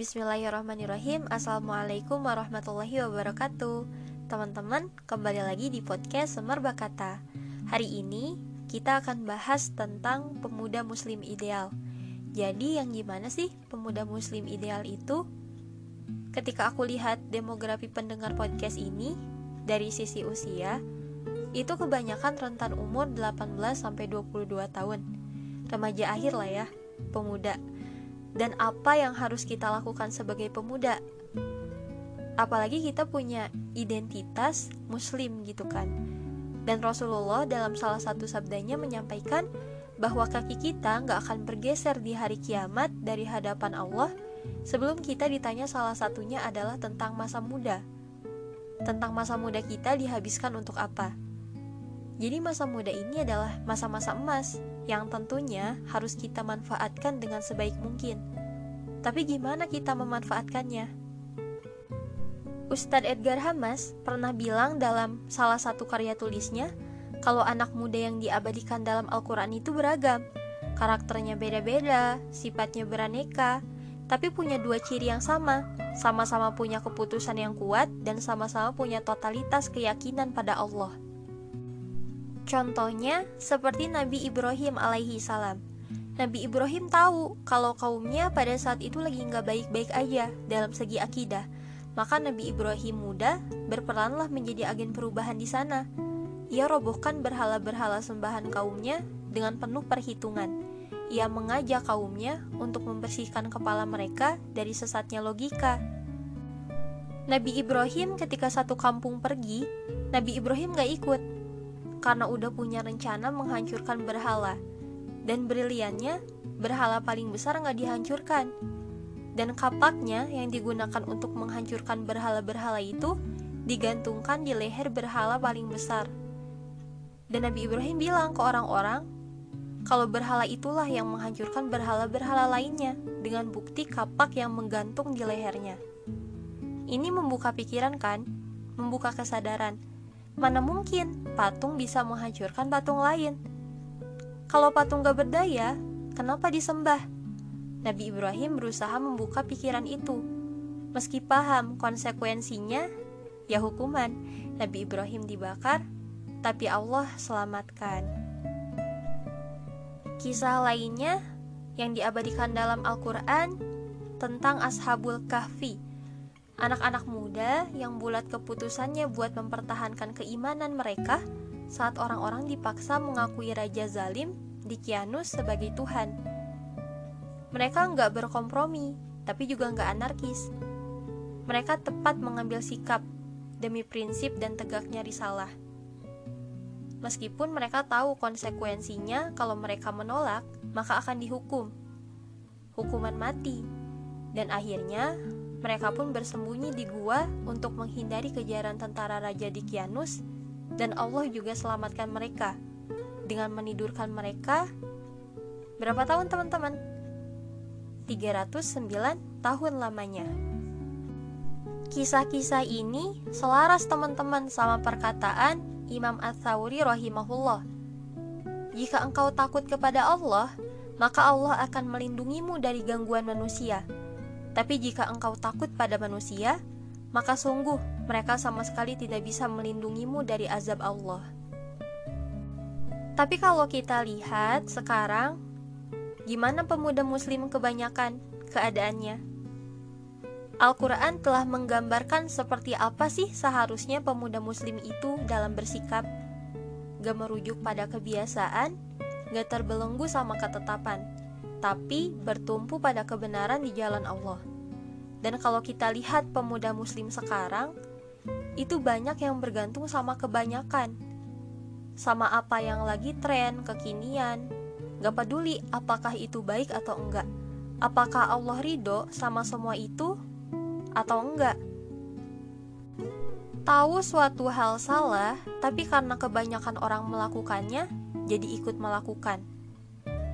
Bismillahirrahmanirrahim. Assalamualaikum warahmatullahi wabarakatuh. Teman-teman, kembali lagi di podcast Semerbak Kata Hari ini kita akan bahas tentang pemuda muslim ideal. Jadi yang gimana sih pemuda muslim ideal itu? Ketika aku lihat demografi pendengar podcast ini Dari sisi usia Itu kebanyakan rentan umur 18-22 tahun. Remaja akhir lah ya, pemuda dan apa yang harus kita lakukan sebagai pemuda. Apalagi kita punya identitas muslim gitu kan. Dan Rasulullah dalam salah satu sabdanya menyampaikan bahwa kaki kita nggak akan bergeser di hari kiamat dari hadapan Allah sebelum kita ditanya salah satunya adalah tentang masa muda. Tentang masa muda kita dihabiskan untuk apa? Jadi masa muda ini adalah masa-masa emas yang tentunya harus kita manfaatkan dengan sebaik mungkin. Tapi gimana kita memanfaatkannya? Ustadz Edgar Hamas pernah bilang dalam salah satu karya tulisnya, kalau anak muda yang diabadikan dalam Al-Quran itu beragam, karakternya beda-beda, sifatnya beraneka, tapi punya dua ciri yang sama, sama-sama punya keputusan yang kuat dan sama-sama punya totalitas keyakinan pada Allah. Contohnya seperti Nabi Ibrahim alaihi salam. Nabi Ibrahim tahu kalau kaumnya pada saat itu lagi nggak baik-baik aja dalam segi akidah. Maka Nabi Ibrahim muda berperanlah menjadi agen perubahan di sana. Ia robohkan berhala-berhala sembahan kaumnya dengan penuh perhitungan. Ia mengajak kaumnya untuk membersihkan kepala mereka dari sesatnya logika. Nabi Ibrahim ketika satu kampung pergi, Nabi Ibrahim gak ikut karena udah punya rencana menghancurkan berhala. Dan briliannya, berhala paling besar nggak dihancurkan. Dan kapaknya yang digunakan untuk menghancurkan berhala-berhala itu digantungkan di leher berhala paling besar. Dan Nabi Ibrahim bilang ke orang-orang, kalau berhala itulah yang menghancurkan berhala-berhala lainnya dengan bukti kapak yang menggantung di lehernya. Ini membuka pikiran kan? Membuka kesadaran Mana mungkin patung bisa menghancurkan patung lain? Kalau patung gak berdaya, kenapa disembah? Nabi Ibrahim berusaha membuka pikiran itu. Meski paham konsekuensinya, ya hukuman. Nabi Ibrahim dibakar, tapi Allah selamatkan. Kisah lainnya yang diabadikan dalam Al-Quran tentang Ashabul Kahfi Anak-anak muda yang bulat keputusannya buat mempertahankan keimanan mereka saat orang-orang dipaksa mengakui Raja Zalim di Kianus sebagai Tuhan. Mereka nggak berkompromi, tapi juga nggak anarkis. Mereka tepat mengambil sikap demi prinsip dan tegaknya risalah. Meskipun mereka tahu konsekuensinya kalau mereka menolak, maka akan dihukum. Hukuman mati. Dan akhirnya mereka pun bersembunyi di gua untuk menghindari kejaran tentara Raja Dikianus dan Allah juga selamatkan mereka dengan menidurkan mereka berapa tahun teman-teman? 309 tahun lamanya. Kisah-kisah ini selaras teman-teman sama perkataan Imam Ats-Tsawri rahimahullah. Jika engkau takut kepada Allah, maka Allah akan melindungimu dari gangguan manusia. Tapi jika engkau takut pada manusia, maka sungguh mereka sama sekali tidak bisa melindungimu dari azab Allah. Tapi kalau kita lihat sekarang, gimana pemuda muslim kebanyakan keadaannya? Al-Quran telah menggambarkan seperti apa sih seharusnya pemuda muslim itu dalam bersikap Gak merujuk pada kebiasaan, gak terbelenggu sama ketetapan tapi bertumpu pada kebenaran di jalan Allah. Dan kalau kita lihat pemuda muslim sekarang, itu banyak yang bergantung sama kebanyakan. Sama apa yang lagi tren, kekinian. Gak peduli apakah itu baik atau enggak. Apakah Allah ridho sama semua itu atau enggak. Tahu suatu hal salah, tapi karena kebanyakan orang melakukannya, jadi ikut melakukan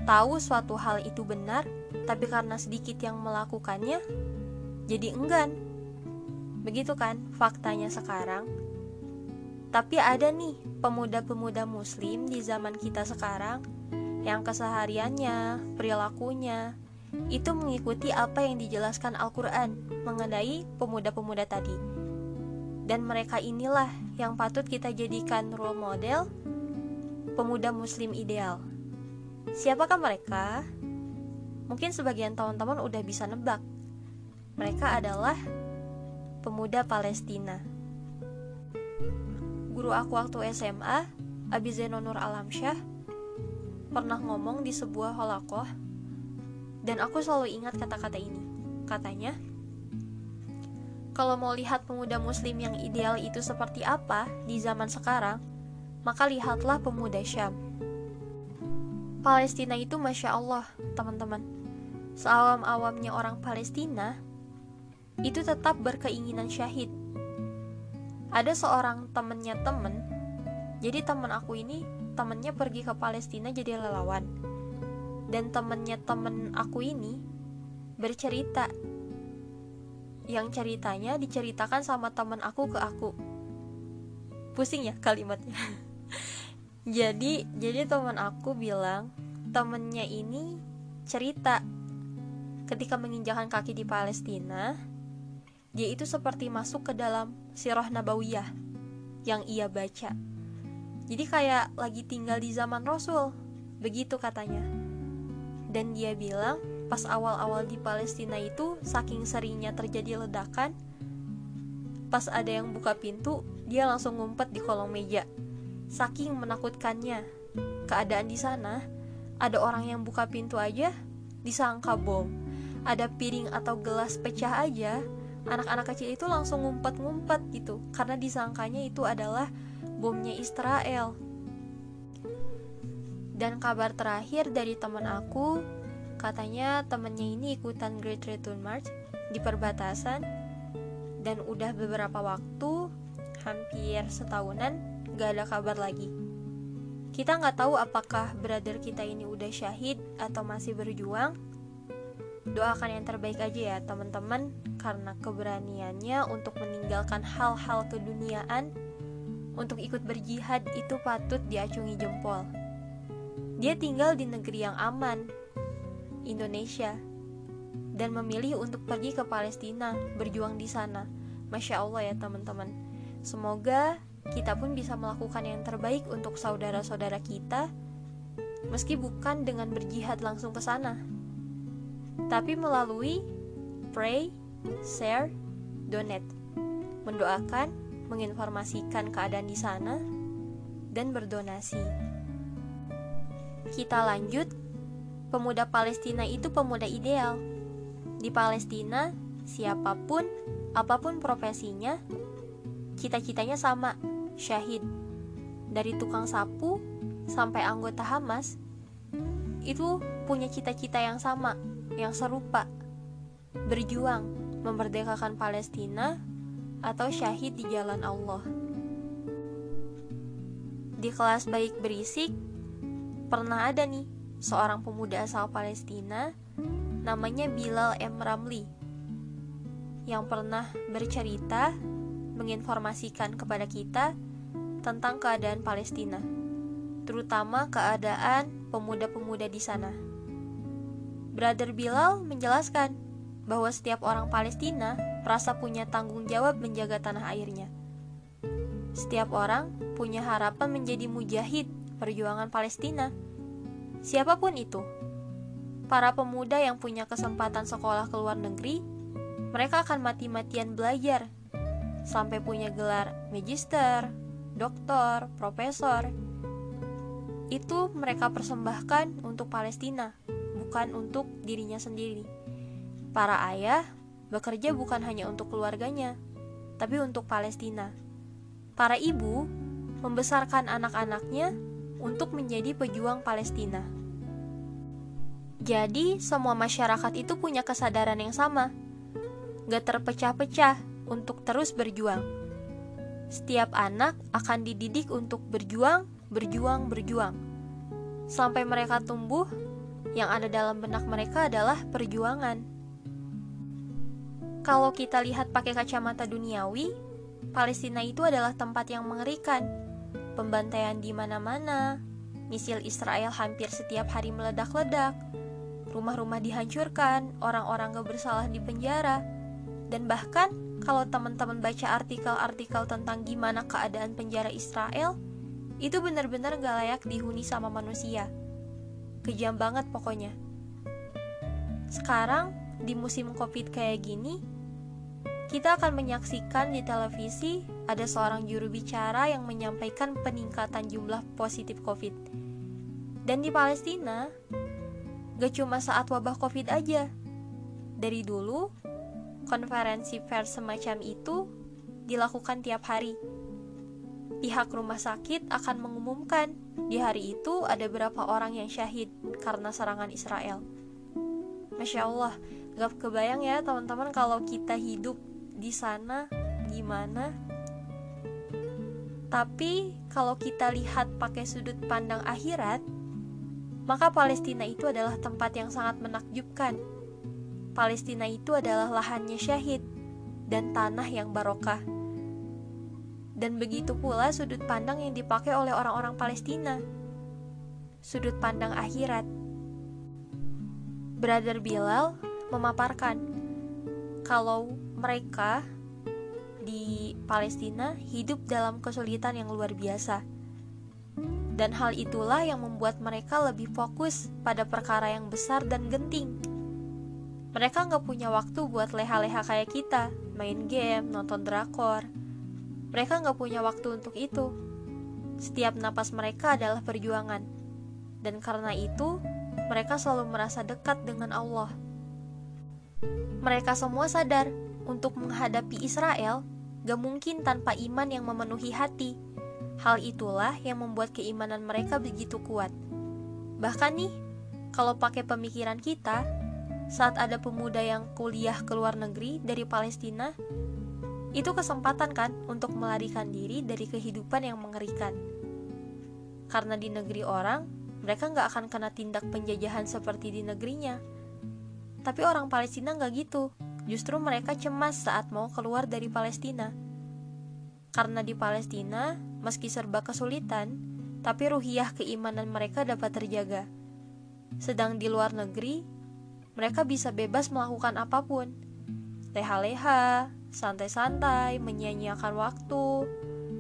tahu suatu hal itu benar, tapi karena sedikit yang melakukannya, jadi enggan. Begitu kan faktanya sekarang? Tapi ada nih pemuda-pemuda muslim di zaman kita sekarang yang kesehariannya, perilakunya, itu mengikuti apa yang dijelaskan Al-Quran mengenai pemuda-pemuda tadi. Dan mereka inilah yang patut kita jadikan role model pemuda muslim ideal. Siapakah mereka? Mungkin sebagian teman-teman udah bisa nebak. Mereka adalah pemuda Palestina. Guru aku waktu SMA, Abi Zainonur Alamsyah, pernah ngomong di sebuah holakoh dan aku selalu ingat kata-kata ini. Katanya, kalau mau lihat pemuda muslim yang ideal itu seperti apa di zaman sekarang, maka lihatlah pemuda Syam. Palestina itu Masya Allah, teman-teman. Seawam-awamnya orang Palestina, itu tetap berkeinginan syahid. Ada seorang temennya temen, jadi temen aku ini temennya pergi ke Palestina jadi relawan dan temennya temen aku ini bercerita yang ceritanya diceritakan sama temen aku ke aku pusing ya kalimatnya jadi jadi teman aku bilang temennya ini cerita. Ketika menginjakan kaki di Palestina dia itu seperti masuk ke dalam sirah nabawiyah yang ia baca. Jadi kayak lagi tinggal di zaman Rasul begitu katanya. Dan dia bilang pas awal-awal di Palestina itu saking seringnya terjadi ledakan pas ada yang buka pintu dia langsung ngumpet di kolong meja saking menakutkannya. Keadaan di sana ada orang yang buka pintu aja disangka bom. Ada piring atau gelas pecah aja anak-anak kecil itu langsung ngumpet-ngumpet gitu karena disangkanya itu adalah bomnya Israel. Dan kabar terakhir dari teman aku, katanya temennya ini ikutan Great Return March di perbatasan dan udah beberapa waktu, hampir setahunan, gak ada kabar lagi. Kita nggak tahu apakah brother kita ini udah syahid atau masih berjuang. Doakan yang terbaik aja ya teman-teman, karena keberaniannya untuk meninggalkan hal-hal keduniaan, untuk ikut berjihad itu patut diacungi jempol. Dia tinggal di negeri yang aman, Indonesia, dan memilih untuk pergi ke Palestina, berjuang di sana. Masya Allah ya teman-teman. Semoga kita pun bisa melakukan yang terbaik untuk saudara-saudara kita, meski bukan dengan berjihad langsung ke sana, tapi melalui pray, share, donate, mendoakan, menginformasikan keadaan di sana, dan berdonasi. Kita lanjut, pemuda Palestina itu pemuda ideal. Di Palestina, siapa pun, apa pun profesinya, cita-citanya sama, syahid. Dari tukang sapu sampai anggota Hamas, itu punya cita-cita yang sama, yang serupa. Berjuang memerdekakan Palestina atau syahid di jalan Allah. Di kelas baik berisik, pernah ada nih seorang pemuda asal Palestina namanya Bilal M. Ramli yang pernah bercerita menginformasikan kepada kita tentang keadaan Palestina, terutama keadaan pemuda-pemuda di sana. Brother Bilal menjelaskan bahwa setiap orang Palestina merasa punya tanggung jawab menjaga tanah airnya. Setiap orang punya harapan menjadi mujahid perjuangan Palestina. Siapa pun itu, para pemuda yang punya kesempatan sekolah ke luar negeri, mereka akan mati-matian belajar sampai punya gelar magister, doktor, profesor. Itu mereka persembahkan untuk Palestina, bukan untuk dirinya sendiri. Para ayah bekerja bukan hanya untuk keluarganya, tapi untuk Palestina. Para ibu membesarkan anak-anaknya untuk menjadi pejuang Palestina. Jadi, semua masyarakat itu punya kesadaran yang sama, gak terpecah-pecah untuk terus berjuang. Setiap anak akan dididik untuk berjuang, berjuang, berjuang, sampai mereka tumbuh. Yang ada dalam benak mereka adalah perjuangan. Kalau kita lihat pakai kacamata duniawi, Palestina itu adalah tempat yang mengerikan pembantaian di mana-mana, misil Israel hampir setiap hari meledak-ledak, rumah-rumah dihancurkan, orang-orang gak bersalah di penjara. Dan bahkan kalau teman-teman baca artikel-artikel tentang gimana keadaan penjara Israel, itu benar-benar gak layak dihuni sama manusia. Kejam banget pokoknya. Sekarang, di musim covid kayak gini, kita akan menyaksikan di televisi ada seorang juru bicara yang menyampaikan peningkatan jumlah positif covid. Dan di Palestina, gak cuma saat wabah covid aja. Dari dulu, konferensi pers semacam itu dilakukan tiap hari. Pihak rumah sakit akan mengumumkan di hari itu ada berapa orang yang syahid karena serangan Israel. Masya Allah, gak kebayang ya teman-teman kalau kita hidup di sana gimana. Tapi kalau kita lihat pakai sudut pandang akhirat, maka Palestina itu adalah tempat yang sangat menakjubkan Palestina itu adalah lahannya syahid dan tanah yang barokah. Dan begitu pula sudut pandang yang dipakai oleh orang-orang Palestina. Sudut pandang akhirat. Brother Bilal memaparkan kalau mereka di Palestina hidup dalam kesulitan yang luar biasa. Dan hal itulah yang membuat mereka lebih fokus pada perkara yang besar dan genting mereka nggak punya waktu buat leha-leha kayak kita, main game, nonton drakor. Mereka nggak punya waktu untuk itu. Setiap napas mereka adalah perjuangan. Dan karena itu, mereka selalu merasa dekat dengan Allah. Mereka semua sadar untuk menghadapi Israel gak mungkin tanpa iman yang memenuhi hati. Hal itulah yang membuat keimanan mereka begitu kuat. Bahkan nih, kalau pakai pemikiran kita, saat ada pemuda yang kuliah ke luar negeri dari Palestina, itu kesempatan kan untuk melarikan diri dari kehidupan yang mengerikan. Karena di negeri orang, mereka nggak akan kena tindak penjajahan seperti di negerinya. Tapi orang Palestina nggak gitu, justru mereka cemas saat mau keluar dari Palestina. Karena di Palestina, meski serba kesulitan, tapi ruhiyah keimanan mereka dapat terjaga. Sedang di luar negeri, mereka bisa bebas melakukan apa pun. Leha-leha, santai-santai, menyia-nyiakan waktu,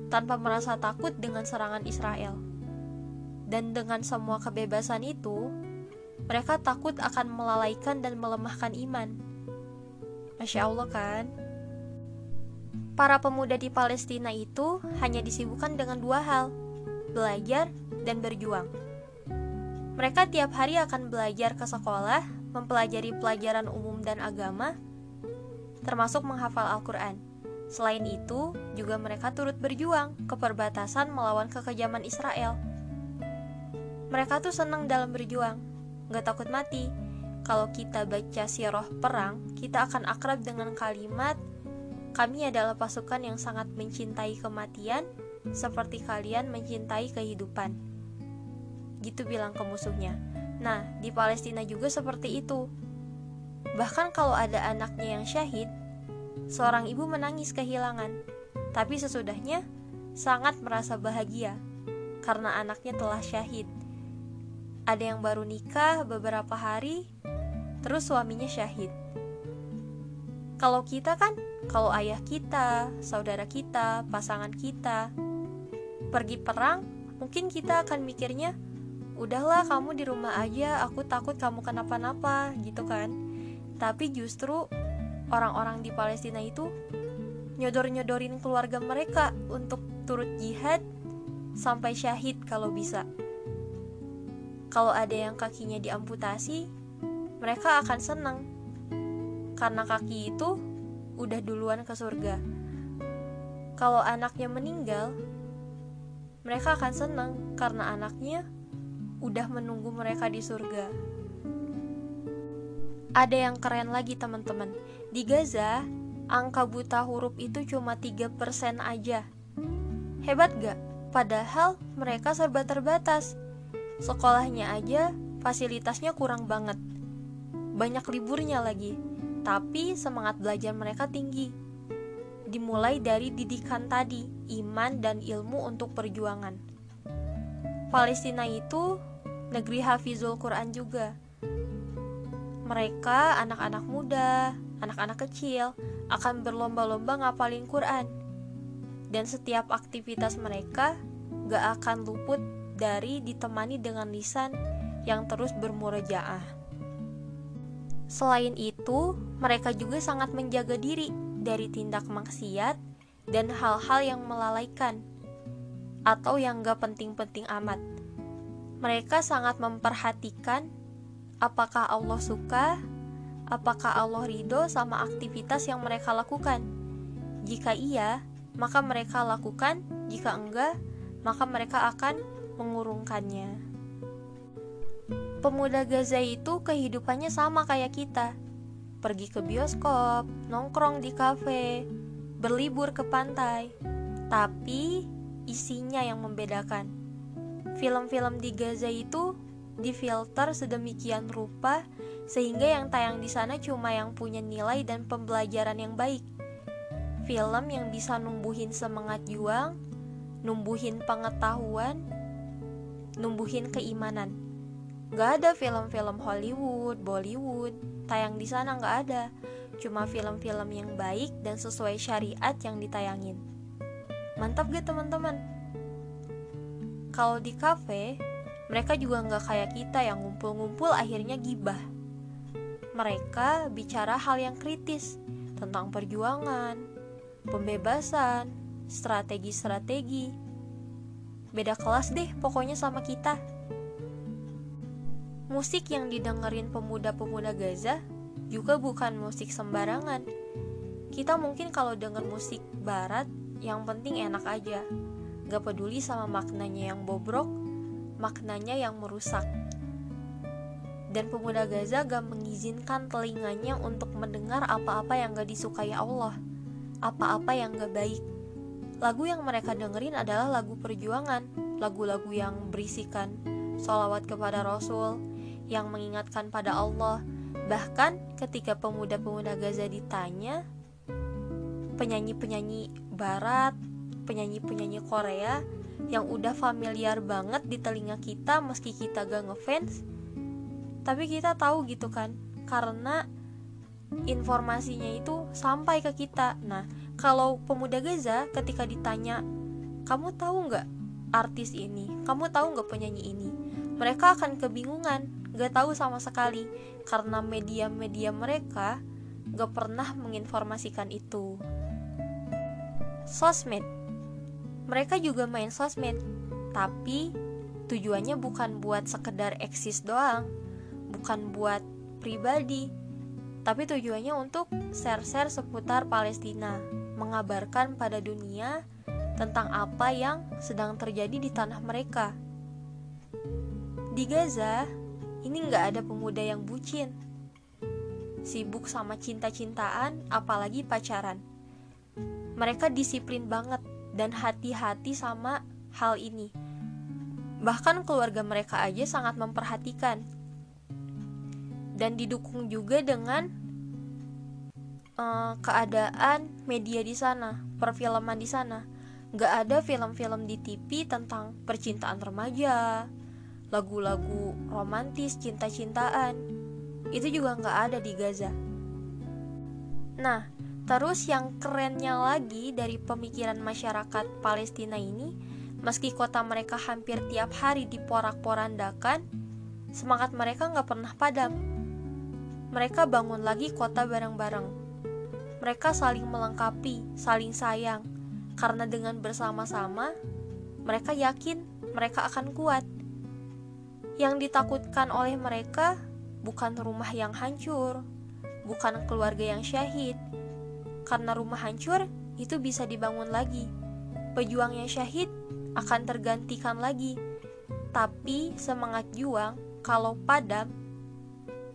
tanpa merasa takut dengan serangan Israel. Dan dengan semua kebebasan itu, mereka takut akan melalaikan dan melemahkan iman. Masya Allah kan? Para pemuda di Palestina itu hanya disibukkan dengan dua hal, belajar dan berjuang. Mereka tiap hari akan belajar ke sekolah mempelajari pelajaran umum dan agama, termasuk menghafal Al-Quran. Selain itu, juga mereka turut berjuang ke perbatasan melawan kekejaman Israel. Mereka tuh senang dalam berjuang, gak takut mati. Kalau kita baca sirah perang, kita akan akrab dengan kalimat kami adalah pasukan yang sangat mencintai kematian, seperti kalian mencintai kehidupan. Gitu bilang ke musuhnya. Nah, di Palestina juga seperti itu. Bahkan kalau ada anaknya yang syahid, seorang ibu menangis kehilangan, tapi sesudahnya sangat merasa bahagia karena anaknya telah syahid. Ada yang baru nikah beberapa hari, terus suaminya syahid. Kalau kita kan, kalau ayah kita, saudara kita, pasangan kita pergi perang, mungkin kita akan mikirnya, udahlah kamu di rumah aja aku takut kamu kenapa-napa gitu kan. Tapi justru orang-orang di Palestina itu nyodor-nyodorin keluarga mereka untuk turut jihad sampai syahid kalau bisa. Kalau ada yang kakinya diamputasi mereka akan senang karena kaki itu udah duluan ke surga. Kalau anaknya meninggal mereka akan senang karena anaknya udah menunggu mereka di surga. Ada yang keren lagi teman-teman. Di Gaza, angka buta huruf itu cuma 3% aja. Hebat gak? Padahal mereka serba terbatas. Sekolahnya aja fasilitasnya kurang banget. Banyak liburnya lagi. Tapi semangat belajar mereka tinggi. Dimulai dari didikan tadi, iman dan ilmu untuk perjuangan. Palestina itu negeri hafizul Quran juga. Mereka, anak-anak muda, anak-anak kecil, akan berlomba-lomba ngapalin Quran. Dan setiap aktivitas mereka gak akan luput dari ditemani dengan lisan yang terus bermurojaah. Selain itu, mereka juga sangat menjaga diri dari tindak maksiat dan hal-hal yang melalaikan atau yang gak penting-penting amat. Mereka sangat memperhatikan apakah Allah suka, apakah Allah ridho sama aktivitas yang mereka lakukan. Jika iya, maka mereka lakukan, jika enggak, maka mereka akan mengurungkannya. Pemuda Gaza itu kehidupannya sama kayak kita. Pergi ke bioskop, nongkrong di kafe, berlibur ke pantai. Tapi isinya yang membedakan. Film-film di Gaza itu difilter sedemikian rupa sehingga yang tayang di sana cuma yang punya nilai dan pembelajaran yang baik. Film yang bisa numbuhin semangat juang, numbuhin pengetahuan, numbuhin keimanan. Gak ada film-film Hollywood, Bollywood, tayang di sana gak ada. Cuma film-film yang baik dan sesuai syariat yang ditayangin. Mantap gak teman-teman? Kalau di cafe, mereka juga nggak kayak kita yang ngumpul-ngumpul akhirnya gibah. Mereka bicara hal yang kritis tentang perjuangan, pembebasan, strategi-strategi. Beda kelas deh pokoknya sama kita. Musik yang didengerin pemuda-pemuda Gaza juga bukan musik sembarangan. Kita mungkin kalau denger musik barat yang penting enak aja. Gak peduli sama maknanya yang bobrok, maknanya yang merusak. Dan pemuda Gaza gak mengizinkan telinganya untuk mendengar apa-apa yang gak disukai Allah, apa-apa yang gak baik Lagu yang mereka dengerin adalah lagu perjuangan, lagu-lagu yang berisikan solawat kepada Rasul, yang mengingatkan pada Allah. Bahkan ketika pemuda-pemuda Gaza ditanya, penyanyi-penyanyi Barat, penyanyi-penyanyi Korea yang udah familiar banget di telinga kita meski kita gak ngefans, tapi kita tahu gitu kan, karena informasinya itu sampai ke kita. Nah, kalau pemuda Gaza ketika ditanya kamu tahu nggak artis ini? Kamu tahu nggak penyanyi ini? Mereka akan kebingungan gak tahu sama sekali karena media-media mereka gak pernah menginformasikan itu sosmed mereka juga main sosmed tapi tujuannya bukan buat sekedar eksis doang bukan buat pribadi tapi tujuannya untuk share-share seputar Palestina mengabarkan pada dunia tentang apa yang sedang terjadi di tanah mereka. Di Gaza, ini nggak ada pemuda yang bucin, sibuk sama cinta-cintaan, apalagi pacaran. Mereka disiplin banget dan hati-hati sama hal ini. Bahkan keluarga mereka aja sangat memperhatikan dan didukung juga dengan uh, keadaan media di sana, perfilman di sana. Gak ada film-film di TV tentang percintaan remaja, lagu-lagu romantis, cinta-cintaan. Itu juga gak ada di Gaza. Nah, terus yang kerennya lagi dari pemikiran masyarakat Palestina ini, meski kota mereka hampir tiap hari diporak-porandakan, semangat mereka gak pernah padam. Mereka bangun lagi kota bareng-bareng mereka saling melengkapi, saling sayang, karena dengan bersama-sama mereka yakin mereka akan kuat. Yang ditakutkan oleh mereka bukan rumah yang hancur, bukan keluarga yang syahid, karena rumah hancur itu bisa dibangun lagi. Pejuang yang syahid akan tergantikan lagi, tapi semangat juang kalau padam,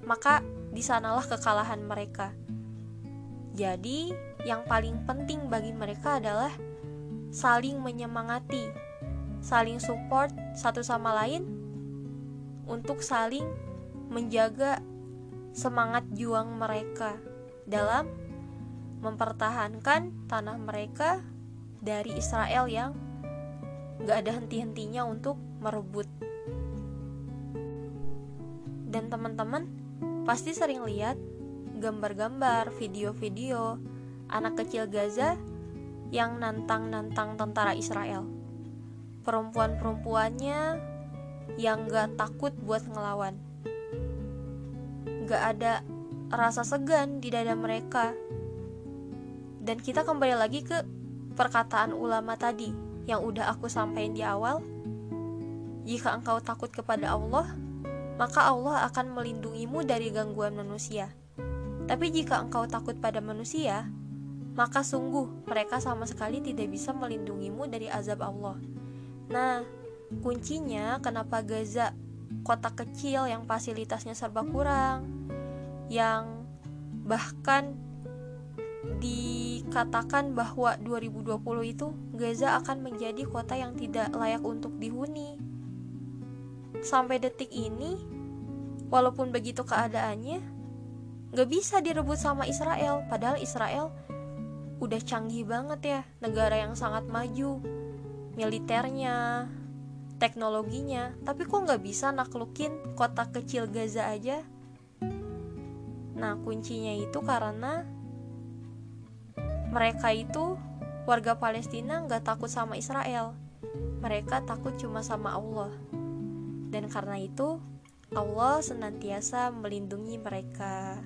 maka di sanalah kekalahan mereka. Jadi, yang paling penting bagi mereka adalah saling menyemangati, saling support satu sama lain untuk saling menjaga semangat juang mereka dalam mempertahankan tanah mereka dari Israel yang gak ada henti-hentinya untuk merebut. Dan teman-teman, pasti sering lihat gambar-gambar, video-video anak kecil Gaza yang nantang-nantang tentara Israel. Perempuan-perempuannya yang gak takut buat ngelawan. Gak ada rasa segan di dada mereka. Dan kita kembali lagi ke perkataan ulama tadi yang udah aku sampaikan di awal. Jika engkau takut kepada Allah, maka Allah akan melindungimu dari gangguan manusia. Tapi jika engkau takut pada manusia, maka sungguh mereka sama sekali tidak bisa melindungimu dari azab Allah. Nah, kuncinya kenapa Gaza kota kecil yang fasilitasnya serba kurang, yang bahkan dikatakan bahwa 2020 itu Gaza akan menjadi kota yang tidak layak untuk dihuni. Sampai detik ini walaupun begitu keadaannya gak bisa direbut sama Israel. Padahal Israel udah canggih banget ya negara yang sangat maju militernya teknologinya. Tapi kok nggak bisa naklukin kota kecil Gaza aja? Nah kuncinya itu karena mereka itu warga Palestina nggak takut sama Israel mereka takut cuma sama Allah dan karena itu Allah senantiasa melindungi mereka.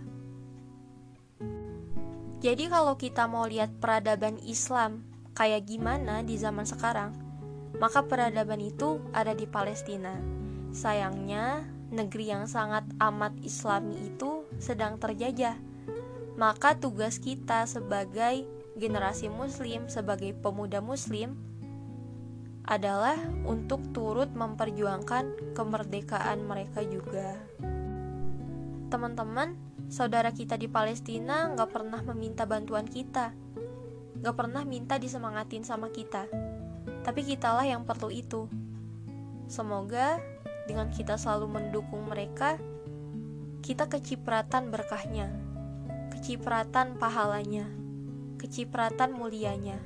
Jadi kalau kita mau lihat peradaban Islam kayak gimana di zaman sekarang, maka peradaban itu ada di Palestina. Sayangnya, negeri yang sangat amat islami itu sedang terjajah. Maka tugas kita sebagai generasi muslim, sebagai pemuda muslim, adalah untuk turut memperjuangkan kemerdekaan mereka juga. Teman-teman, saudara kita di Palestina nggak pernah meminta bantuan kita, nggak pernah minta disemangatin sama kita, tapi kitalah yang perlu itu. Semoga dengan kita selalu mendukung mereka, kita kecipratan berkahnya, kecipratan pahalanya, kecipratan mulianya.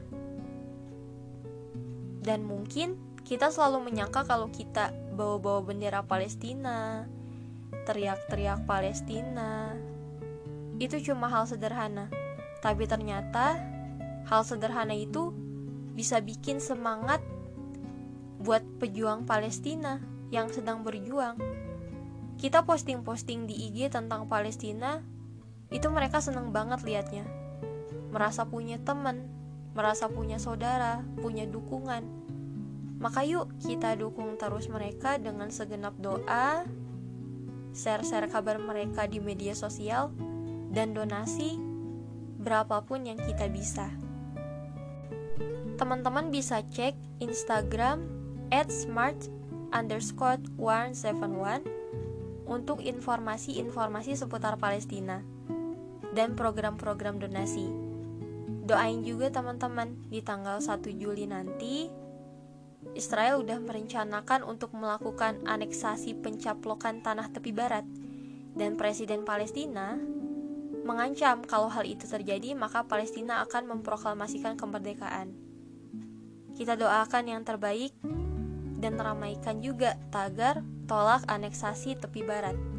Dan mungkin kita selalu menyangka kalau kita bawa-bawa bendera Palestina, teriak-teriak Palestina, itu cuma hal sederhana. Tapi ternyata hal sederhana itu bisa bikin semangat buat pejuang Palestina yang sedang berjuang. Kita posting-posting di IG tentang Palestina, itu mereka seneng banget liatnya. Merasa punya temen, merasa punya saudara, punya dukungan. Maka yuk kita dukung terus mereka dengan segenap doa, share-share kabar mereka di media sosial, dan donasi berapapun yang kita bisa. Teman-teman bisa cek Instagram at smart underscore 171 untuk informasi-informasi seputar Palestina dan program-program donasi. Doain juga teman-teman di tanggal 1 Juli nanti Israel udah merencanakan untuk melakukan aneksasi pencaplokan tanah tepi barat dan Presiden Palestina mengancam kalau hal itu terjadi maka Palestina akan memproklamasikan kemerdekaan. Kita doakan yang terbaik dan ramaikan juga tagar tolak aneksasi tepi barat.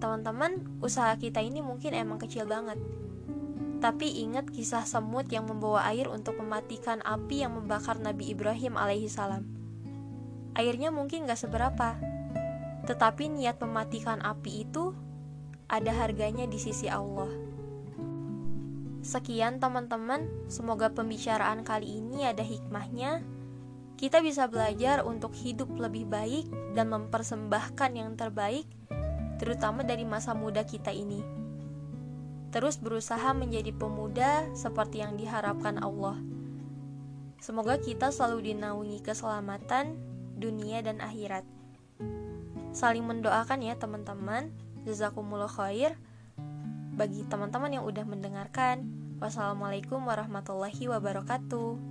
Teman-teman, usaha kita ini mungkin emang kecil banget tapi ingat kisah semut yang membawa air untuk mematikan api yang membakar Nabi Ibrahim alaihi salam. Airnya mungkin gak seberapa, tetapi niat mematikan api itu ada harganya di sisi Allah. Sekian teman-teman, semoga pembicaraan kali ini ada hikmahnya. Kita bisa belajar untuk hidup lebih baik dan mempersembahkan yang terbaik, terutama dari masa muda kita ini terus berusaha menjadi pemuda seperti yang diharapkan Allah. Semoga kita selalu dinaungi keselamatan dunia dan akhirat. Saling mendoakan ya teman-teman. Jazakumullah khair. Bagi teman-teman yang udah mendengarkan, wassalamualaikum warahmatullahi wabarakatuh.